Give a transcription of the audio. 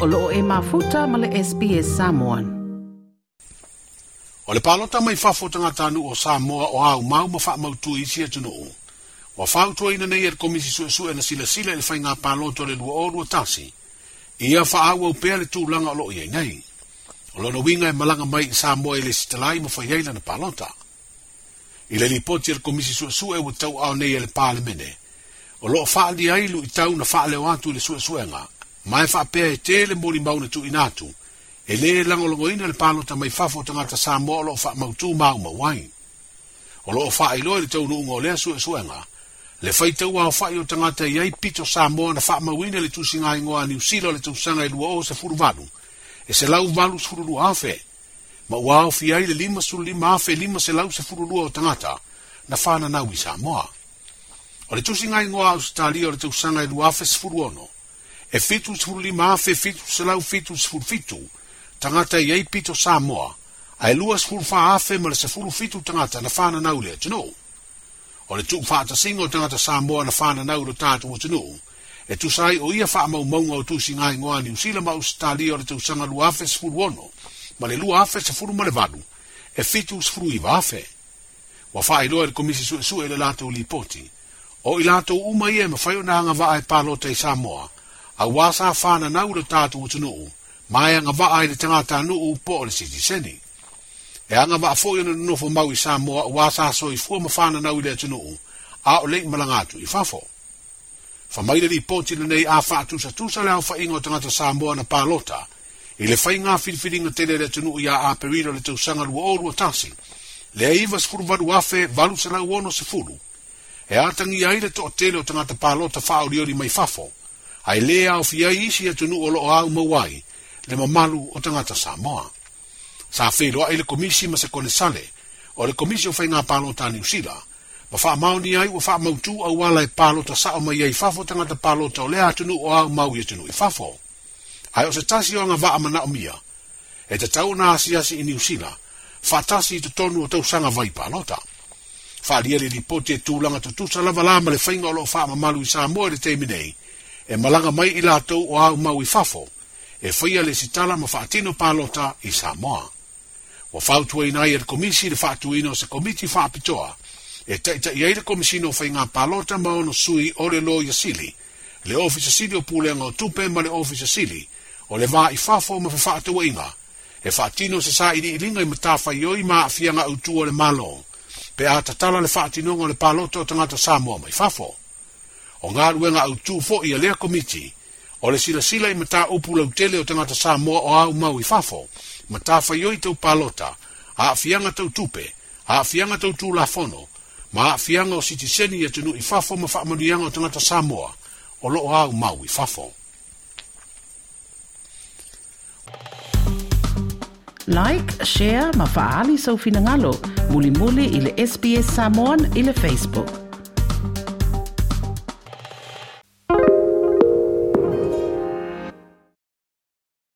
o loo e mafuta ma le SPS Samoan. O le palota mai whafotanga tanu o Samoa o au mau ma wha mautu isi sia tunu o. Wa whautua ina nei er komisi su sua na sila sila ele whainga palota le lua orua tasi. Ia wha au au pēle tūlanga o loo iei nei. O lona winga e malanga mai i Samoa ele sitalai ma whaiaila na palota. I le lipoti er komisi su sua e wa au nei ele pāle mene. O loo wha ali ailu i tau na wha leo atu le sua suenga. Sua mai fa pe te le mo li mauna tu inatu e le lango lango ina le palo ta mai fafo ta ngata sa mo lo fa mau tu mau ma wai o lo fa i lo le tau nunga o lea su e suenga le fai tau au fa i o ta ngata i ai pito sa mo na fa mau ina le tu singa ingoa ni usila le tu sanga i lua o se furu vanu e se lau vanu suru lu afe ma ua au fi ai le lima suru lima afe lima se lau se furu lua o ta ngata na fa na nawi sa mo o le tu singa ingoa o se tali o le tu sanga i lua afe se furu ono e fitu tfuru lima afe fitu selau fitu tfuru fitu, tangata i ei pito Samoa, a e lua tfuru faa afe mele se furu fitu tangata na fana naule a tino. O le tuk faa singo tangata Samoa na fana naule tatu o tino, e tu sai o ia faa mau maunga o tusi ngai ngoa ni usila ma usitali o le tu sanga lua afe tfuru ono, ma le lua afe tfuru male vanu, e fitu tfuru i vafe. Wa faa iloa le komisi sue sue le lato li poti, o i lato umaie ma fayo na hanga vaa e palo te Samoa, a wasa fana na ule tatu utu nuu, mai anga vaa ili tangata nuu po ole siti seni. E anga vaa fo yana nufo mawi sa moa wasa so i fua mafana na ule atu nuu, a ole i malangatu i fafo. Fa maile li ponti le nei a faa tusa tusa leo fa ingo tangata sa moa na palota, i le fai ngā filifiri ngā tele le tunu i a a perira le tausanga lua o lua tasi, le a iwa sifuru vadu afe valu se lau ono sifuru, e a tangi a to o tele o tangata palota faa o mai fafo ai le au fia isi atu e nu olo au mawai le mamalu o tangata Samoa. Sa fei loa ele komisi ma se kone sale o le komisi o fai ngā palo ta ni usila ma faa maoni ai wa faa mautu au wala e palo ta o ma iai fafo tangata palo ta olea atu nu o au mau i atu e nu i fafo. Ai o se tasi o nga vaa mana o mia e te tau na asi i ni usila faa tasi i te tonu o tau sanga vai palo ta. Faa liere li pote tūlanga tutusa lava lama le fainga o loo faa malu i Samoa le teiminei e malanga mai i lātou o au mau fafo, e whaia le sitala ma whaatino pālota i Samoa. O whautua i nai ar e komisi le whaatuina o se komiti whaapitoa, e taita i aile komisi no whai ngā pālota ma ono sui o le lo sili, le ofisa sili o pūlenga o tupe ma le ofisa sili, o le vā i fafo ma whaatua inga, e whaatino se sa i ringa i matawha i oi ma a fianga utua le malo, pe a tatala le whaatino ngā le pālota o tangata Samoa mai fafo o ngā ruenga au tū fo i a lea komiti, o le sila sila i mata upu lau tele o tangata sā moa o au mau i fafo, mata whaioi tau pālota, a fianga tau tupe, a fianga tau tū la fono, ma a fianga o siti seni i atunu i fafo ma whaamaduianga o tangata sā moa, o lo o au mau i fafo. Like, share, ma faali sa so finangalo, muli muli ili SBS Samoan ili Facebook.